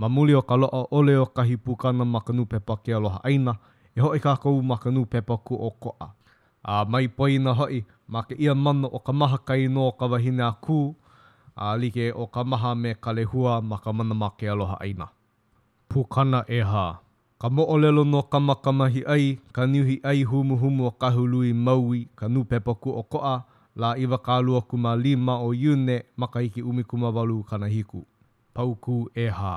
Ma muli o ka loaʻa ʻole o kahi pukana ma ka nūpepa Ke Aloha ʻĀina, e hoʻi kākou ma ka nūpepa Kūʻokoʻa. A mai poina hoʻi, ma kēia mana ʻo Kamaha ka inoa o ka wahine a Kū, a like ʻo Kamaha me Kalehua ma ka mana ma Ke Aloha ʻĀina. Pukana ʻehā. Ka moʻolelo no Kamakamahiʻai, ka niuhi ʻai humuhumu o Kahului, Maui, ka nūpepa Kūʻokoʻa, lā iwakāluakumālima o Iune makahiki ʻumikumawālu kanahiku. paukū ʻehā.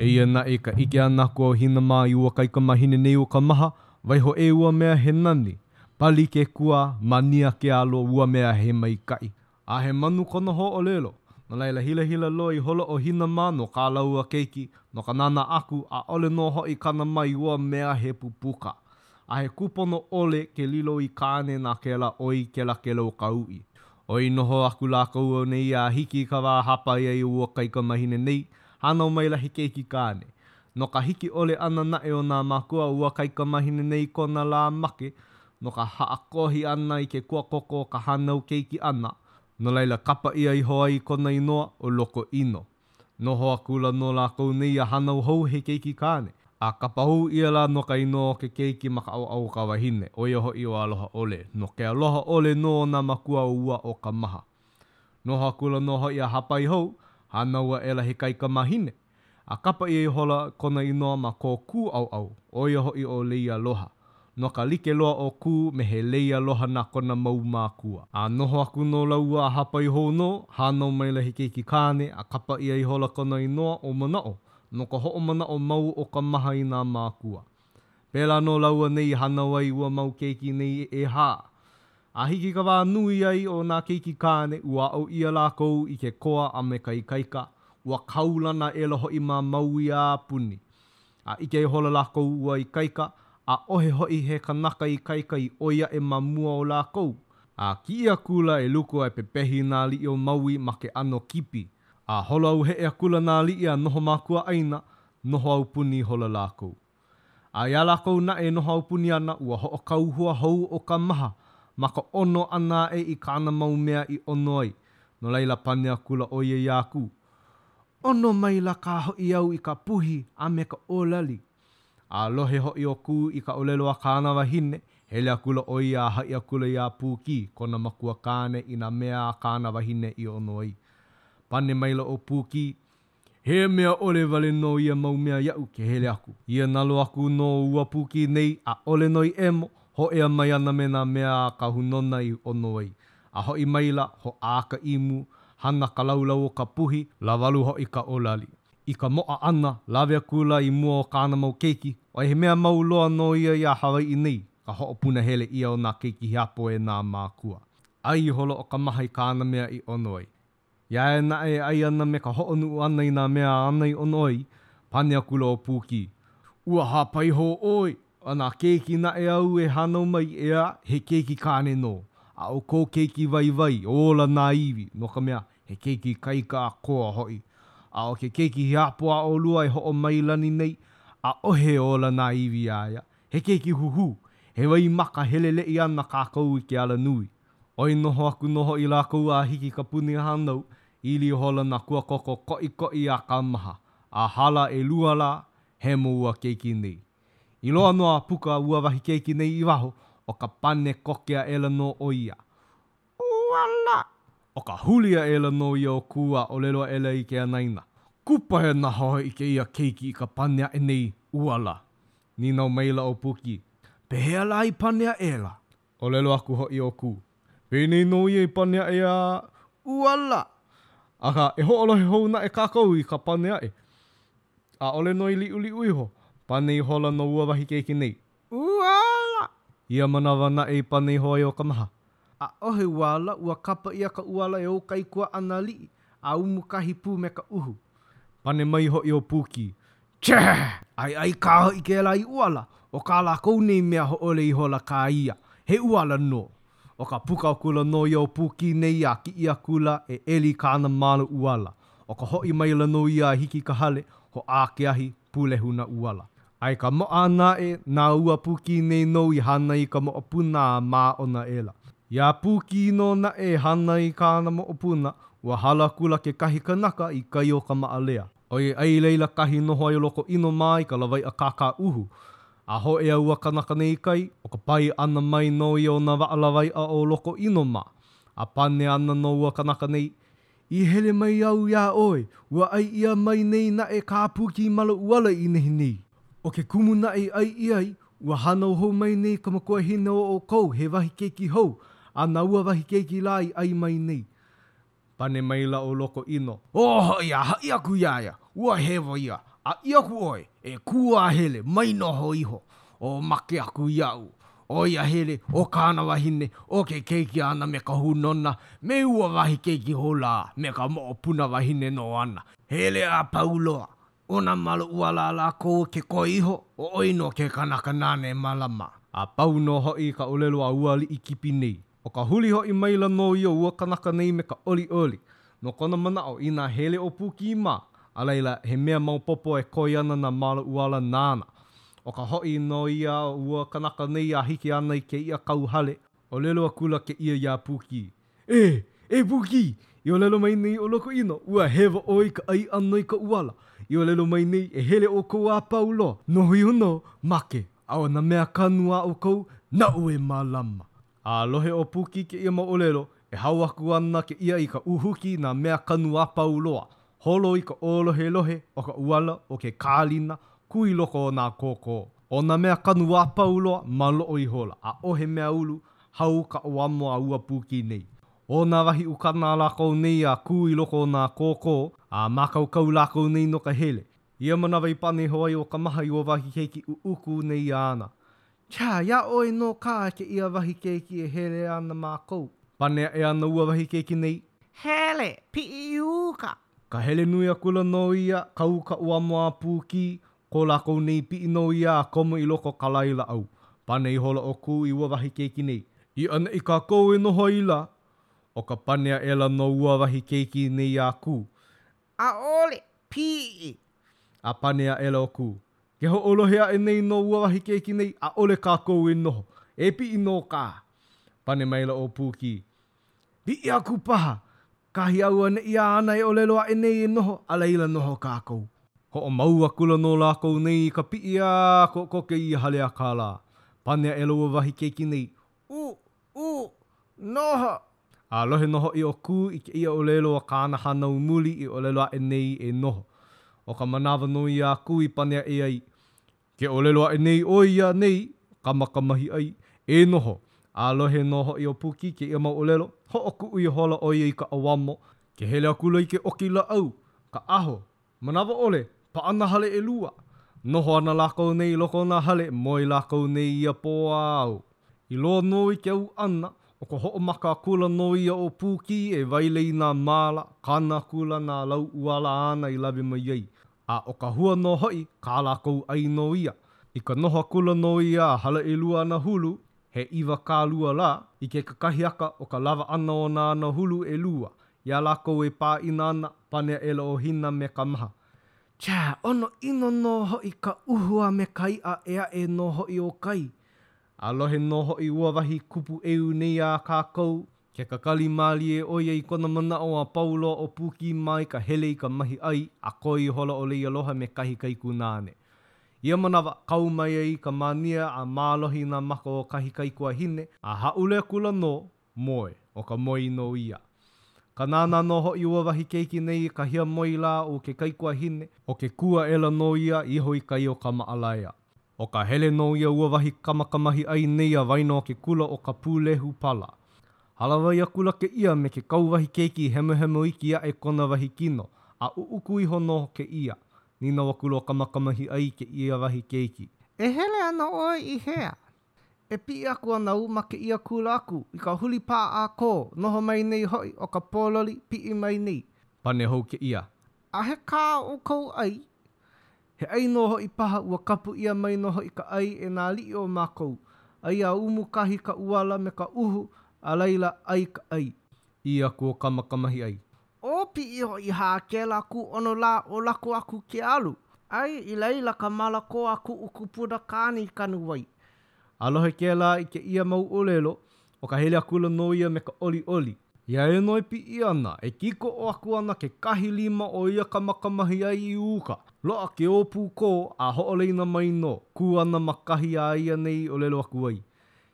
Eia naʻe ka ʻike ʻana aku o Hina mā i ua kaikamahine nei ʻo Kamaha, waiho e ua mea he nani, pali ke kua, mania ke alo, ua mea he maikaʻi. A he manu kona hoa ʻōlelo, no laila hilahila loa ihola ʻo Hina mā no kā lāua keiki, no ka nānā aku, ʻaʻole nō hoʻi kana mai ua mea he pupuka. A he kūpono ʻole ke lilo i kāne na kēlā ʻoi kelakela o ka uʻi. ʻOi noho aku lākou nei a hiki i ka wā i hāpai ai ua kaikamahine nei, hānau maila he keiki kāne. No ka hiki ʻole ʻana naʻe o nā mākua o ua kaikamahine nei i kona lā make, no ka haʻakōhi ʻana i ke kuakoko o ka hānau keiki ʻana, no laila kapa ʻia iho ai kona inoa ʻo Lokoʻino. Noho akula nō lākou nei a hānau hou he keiki kāne, a kapa hou ʻia lā nō ka inoa o ke keiki ma ka ʻaoʻao o ka wahine, ʻo ia hoʻi ʻo Alohaʻole, no ke aloha ʻole nō o nā mākua o ua ʻo Kamaha. Noho akula nō hoʻi a hāpai hou, hānau aʻela he kaikamahine, A kapa ʻia ihola kona inoa ma ko Kū ʻaoʻao, ʻo ia hoʻi ʻo Leialoha, no ka like loa o Kū me he lei aloha na kona mau mākua. A noho aku nō lāua a hāpai hou nō, hānau maila he keiki kāne, a kapa ʻia ihola kona inoa ʻo Manaʻo, no ka hoʻomanaʻo mau o Kamaha i nā mākua. Pēlā nō lāua nei i hānau ai i ua mau keiki nei ʻehā. A hiki i ka wā i nui ai o nā keiki kāne, ua aʻo ʻia lākou i ke koa a me ka ikaika, ua kaulana aʻela hoʻi ma Maui a puni. A ʻike ihola lākou ua ikaika, ʻaʻohe hoʻi he kanaka ikaika i ʻoi aʻe ma mua o lākou, a kiʻi akula e luku a e pepehi i nā aliʻi o Maui ma ke ʻano kipi, a holo auheʻe akula nā aliʻi a noho ma kuaʻāina, noho aupuni ihola lākou. A iā lākou naʻe e noho aupuni ana, ua hoʻokauhua hou ʻo Kamaha ma ka ʻono ʻana aʻe i kāna mau mea i ʻono ai. No laila pane akula ʻo ia iā Kū, ʻOno maila kā hoʻi au i ka puhi a me ka ʻōlali. A lohe hoʻi ʻo Kū i ka ʻōlelo a kāna wahine, hele akula ʻo ia a haʻi akula iā Pūkī, kona makua kāne, i nā mea a kāna wahine i ʻono ai. Pane maila ʻo Pūkī, He mea ʻole wale nō ia mau mea iaʻu ke hele aku. Ia nalo aku nō ua Pūkī nei, ʻaʻole nō i ʻemo, hōʻea mai ana me nā mea a ka hunona i ʻono ai. A hoʻi maila, hoʻā ka imu, hana ka laulau o ka puhi, lawalu hoʻi ka ʻōlali. I ka moʻa ʻana, lawe akula i mua o kāna mau keiki, ʻoiai he mea mau loa nō ia iā Hawaiʻi nei, ka hoʻopunahele ʻia o nā keiki hiapo e nā mākua. ʻAi ihola ʻo Kamaha i kāna mea i ʻono ai. Iā ia naʻe e ʻai ana me ka hoʻonuʻu ʻana i nā mea āna i ʻono ai, pane akula ʻo Pūkī. Ua hāpai hou ʻoe, a nā keiki naʻe āu e hānau mai, ʻeā, he keiki kāne nō, a ʻo kō keiki waiwai, ola nā iwi, no ka mea, he keiki ikaika a koa hoʻi. A ʻo ke keiki hiapo a ʻolua e hoʻomailani nei, ʻaʻohe e ola nā iwi iā ia, he keiki huhū, he waimaka heleleʻi ana kākou i ke alanui. ʻOi noho aku nō hoʻi lākou a hiki ka puni hānau, ili ihola nā kuakoko koʻikoʻi iā Kamaha, a hala ʻelua lā, hemo ua keiki nei. I loa nō a puka ua wahi keiki nei i waho, ʻo ka pane koke aʻela nō ʻo ia. ʻUala! ʻO ka huli aʻela nō ia o Kū a ʻōlelo aʻela i ke anaina, Kupaianaha hoʻi kēia keiki i ka pane aʻe nei, ʻuala. Nīnau maila ʻo Pūkī, Pehea lā i pane aʻela? ʻōlelo aku hoʻi ʻo Kū, Penei nō ia i pane aʻe ai, ʻuala! Akā, e hoʻolohe hou naʻe kākou i ka pane aʻe. ʻAʻole nō i liʻuliʻu iho, pane ihola nō ua wahi keiki nei, ʻUala! Ia manawa naʻe i pane iho ai ʻo Kamaha. ʻAʻohe ʻuala, ua kapa ʻia ka ʻuala e ou kaikuaʻana aliʻi, a umu kahi pū me ka uhu. Pane mai hoʻi ʻo Pūkī, Chee! ʻAiʻai kā hoʻi kēlā i ʻuala, ʻo kā lākou nei mea hōʻole ihola kā ia, he ʻuala nō. ʻO ka puka akula nō ia o Pūkī nei a kiʻi akula e ʻeli kāna māla ʻuala. ʻO ka hoʻi maila nō ia a hiki i ka hale, hoʻā ke ahi, pūlehu nā ʻuala. A i ka moʻa ʻana aʻe, na ua Pūkī nei nō i hānai i ka moʻopuna a māʻona aʻela. Iā Pūkī nō naʻe e hānai i kāna moʻopuna, ua hala akula kekahi kanaka i kai o Kamaʻalaea. ʻOiai i laila kahi i noho ai ʻo Lokoʻino mā i ka lawaiʻa kākā uhu, a hōʻea ua kanaka nei i kai, ʻo ka pae ʻana mai nō ia o nā waʻa lawaiʻa o Lokoʻino mā, a pane ana nō ua kanaka nei, I hele mai au iā ʻoe, ua ʻai ʻia mai nei naʻe kā Pūkī māla ʻuala i nehinei. ʻO ke kumu naʻe i ʻai ʻia ai, ua hānau hou mai nei ka makuahine o ʻoukou he wahi keiki hou, a na ua wahi keiki lā i ʻai mai nei. Pane maila ʻo Lokoʻino. Ō hoʻi a haʻi aku iā ia, ua hewa ia, a ʻī aku ʻoe, e kū a hele, mai noho iho, o make aku iaʻu. ʻO ia hele, ʻo kāna wahine, ʻo ke keiki āna me ka hūnōna, me ua wahi keiki hou lā, me ka moʻopuna wahine nō āna. Hele a pau loa. ʻO nā māla ʻuala a lākou ke koe iho, ʻo ʻoe nō ke kanaka nāna e mālama. A pau nō hoʻi ka ʻōlelo a ua aliʻi kipi nei, ʻO ka huli hoʻi maila nō ia o ua kanaka nei me ka ʻoliʻoli, no kona manaʻo, inā hele ʻo Pūkī mā, a laila, he mea maopopo e koe ana nā māla ʻuala nāna. ʻO ka hoʻi nō ia ua kanaka nei a hiki ana i kēia kauhale, ʻōlelo akula kēia iā Pūkī, E! E Pūkī! I ʻōlelo mai nei ʻo Lokoʻino, ua hewa ʻoe i ka ʻai ʻana i ka ʻuala. I ʻōlelo mai nei, e hele ʻoukou a pau loa, noho iho nō, make. A ʻo nā mea kanu a ʻoukou, naʻu e mālama. A lohe ʻo Pūkī i kēia mau ʻōlelo, e hao aku ana kēia i ka uhuki nā mea kanu a pau loa, holo i ka ʻōlohelohe o ka ʻuala o ke kālina kū i loko o nā kōkō. ʻO nā mea kanu a pau loa, maloʻo ihola, ʻaʻohe mea ulu, hau ka ʻauamo a ua Pūkī nei. ʻO nā wahi ukana a lākou nei a kū i loko o nā kōkō, a mākaukau lākou nei no ka hele, Ia manawa i pane iho ai ʻo Kamaha i ua wahi keiki ʻuʻuku nei ʻī ana, Kea, iā ʻoe nō kā kēia wahi keiki e hele ana mākou? Pane aʻe ana ua wahi keiki nei. Hele, piʻi i uka! Ka hele nui akula nō ia, kau ka ʻauamo a Pūkī, ko lākou nei piʻi nō ia a komo i loko o ka lae lāʻau. Pane ihola ʻo Kū i ua wahi keiki nei. I ʻaneʻi kākou e noho ai lā. ʻO ka pane aʻela nō ua wahi keiki nei iā Kū, ʻAʻole, piʻi. A pane aʻela ʻo Kū, Ke hoʻolohe aʻe nei nō ua wahi keiki nei, ʻaʻole kākou e noho, e piʻi nō kā. Pane maila ʻo Pūkī, Piʻi aku paha, kahi auaneʻi āna e ʻōlelo aʻe nei e noho, a laila noho kākou. Hoʻomau akula nō lākou nei i ka piʻi a kokoke iā Haleakalā. Pane aʻela ua wahi keiki nei, ʻū! ʻū! Noho! A lohe nō hoʻi ʻo Kū i kēia ʻōlelo a kāna hānau muli i ʻōlelo aʻe nei e noho. ʻO ka manawa nō ia a Kū i pane aʻe ai, Ke ʻōlelo aʻe nei ʻo ia nei, Kamaakamahiʻai, e noho! A lohe nō hoʻi ʻo Pūkī i kēia mau ʻōlelo, hoʻokuʻu ihola ʻo ia i ka ʻauamo, ke hele akula i ke ʻoki lāʻau, ka ʻaho, Manawa ʻole, paʻa nā hale ʻelua. Noho ana lākou nei i loko o nā hale, moe lākou nei ia pō a ao. I loa nō i ke ao ʻana, ʻo ka hoʻomaka akula nō ia o Pūkī e waele i nā māla, kanu akula nā lau ʻuala āna i lawe mai ai, a ʻo ka hua nō hoʻi, kā lākou ʻai nō ia. I ka noho akula nō ia a hala ʻelua anahulu, he iwakālua lā, i ke kakahiaka o ka lawa ʻana o nā anahulu ʻelua, Iā lākou e pāʻina ana, pane aʻela ʻo Hina me ka maha. Cha! ʻOno ʻino nō hoʻi ka uhu a me ka iʻa ʻē aʻe nō hoʻi o kai. A lohe nō hoʻi ua wahi kupu ʻeu nei a kākou, ke kakali mālie ʻo ia i kona manaʻo a pau loa o Pūkī mā i ka hele i ka mahi ʻai a koe ihola ʻo Leialoha me kahi kaikunāne. Ia manawa, kau mai ai ka mania a mālohi nā maka o kahi kaikuahine, a hāʻule akula nō moe, ʻo ka moe nō ia. Ka nānā nō hoʻi ua wahi keiki nei i ka hiamoe lā o ke kaikuahine, ʻo ke kū aʻela nō ia iho i kai o Kamaʻalaea. ʻO ka hele nō ia ua wahi Kamaakamahiʻai nei a waena o ke kula ʻo Kapūlehu Pala. Hālāwai akula kēia me kekau wahi keiki hemohemo iki aʻe kona wahi kino, a ʻuʻuku iho nō kēia. Nīnau akula ʻo Kamaakamahiʻai i kēia wahi keiki. E hele ana ʻoe i hea? E piʻi aku ana au ma kēia kula aku i ka huli pā a kō, noho mai nei hoʻi ʻo ka pōloli piʻi mai nei. Pane hou kēia, ʻAʻohe kā ʻoukou ʻai? He ʻai nō hoʻi paha, ua kapu ʻia mai nō hoʻi ka ʻai e nā aliʻi o mākou. Aia a umu kahi ka ʻuala me ka uhu, a laila, ʻai ka ʻai. ʻĪ aku ʻo Kamaakamahiʻai, Ō piʻi hoʻi hā kēlā kūʻono lā o loko aku ke alu, aia i laila ka māla kō a kuʻu kupuna kāne i kanu ai. A lohe kēlā i kēia mau ʻōlelo, ʻo ka hele akula nō ia me ka ʻoliʻoli. Iā ia nō e piʻi ana, e kīkoʻo aku ana kekahi lima o ia Kamaakamahiʻai i uka, loaʻa ke ōpū kō a hoʻoleina mai nō, kū ana ma kahi a ia nei i ʻōlelo aku ai.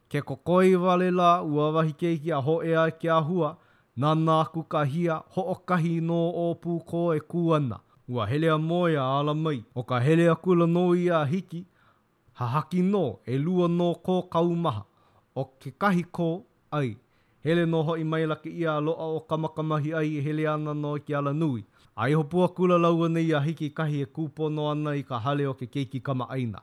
Ke kokoi wale lā ua wahi keiki a hōʻea i ke āhua, nānā aku ka hia, hoʻokahi nō ōpū kō e kū ana. Ua hele a moe a ala mai. ʻO ka hele akula nō ia a hiki, hahaki nō, ʻelua nō kō kaumaha. ʻO kekahi kō, ʻai hele nō. Hoʻi maila kēia a loaʻa ʻo Kamaakamahiʻai e hele ana nō i ke alanui. A iho pū akula lāua nei a hiki kahi e kūpono ana i ka hale o ke keiki kamaʻāina.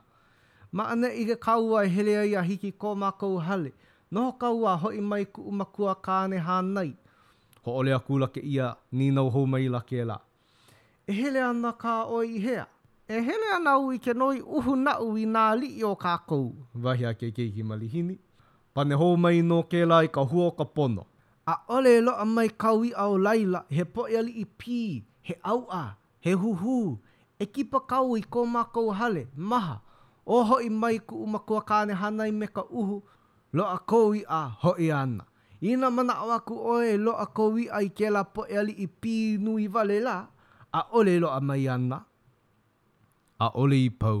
Ma ʻaneʻi ke kāua e hele ai a hiki ko mākou hale. Noho kāua a hoʻi mai kuʻu makua kāne hānai. Hōʻole akula kēia, nīnau hou maila kēlā, E hele ana kā ʻoe i hea? E hele ana au i ke noi uhu naʻu i nā aliʻi o kākou, wahi a ke keiki malihini. Pane hou mai nō kēlā i ka hua o ka pono. ʻAʻole e loaʻa mai kāu iʻa o laila, he poʻe aliʻi pī, he ʻauʻa, He huhū, e kipa kāua i ko mākou hale, maha. ʻO hoʻi mai kuʻu makuakāne hānai me ka uhu, loaʻa kou iʻa hoʻi ʻana. Inā manaʻo aku ʻoe e loaʻa kou iʻa i kēlā poʻe aliʻi pī nui wale lā, ʻaʻole loaʻa mai ana. ʻAʻole i pau.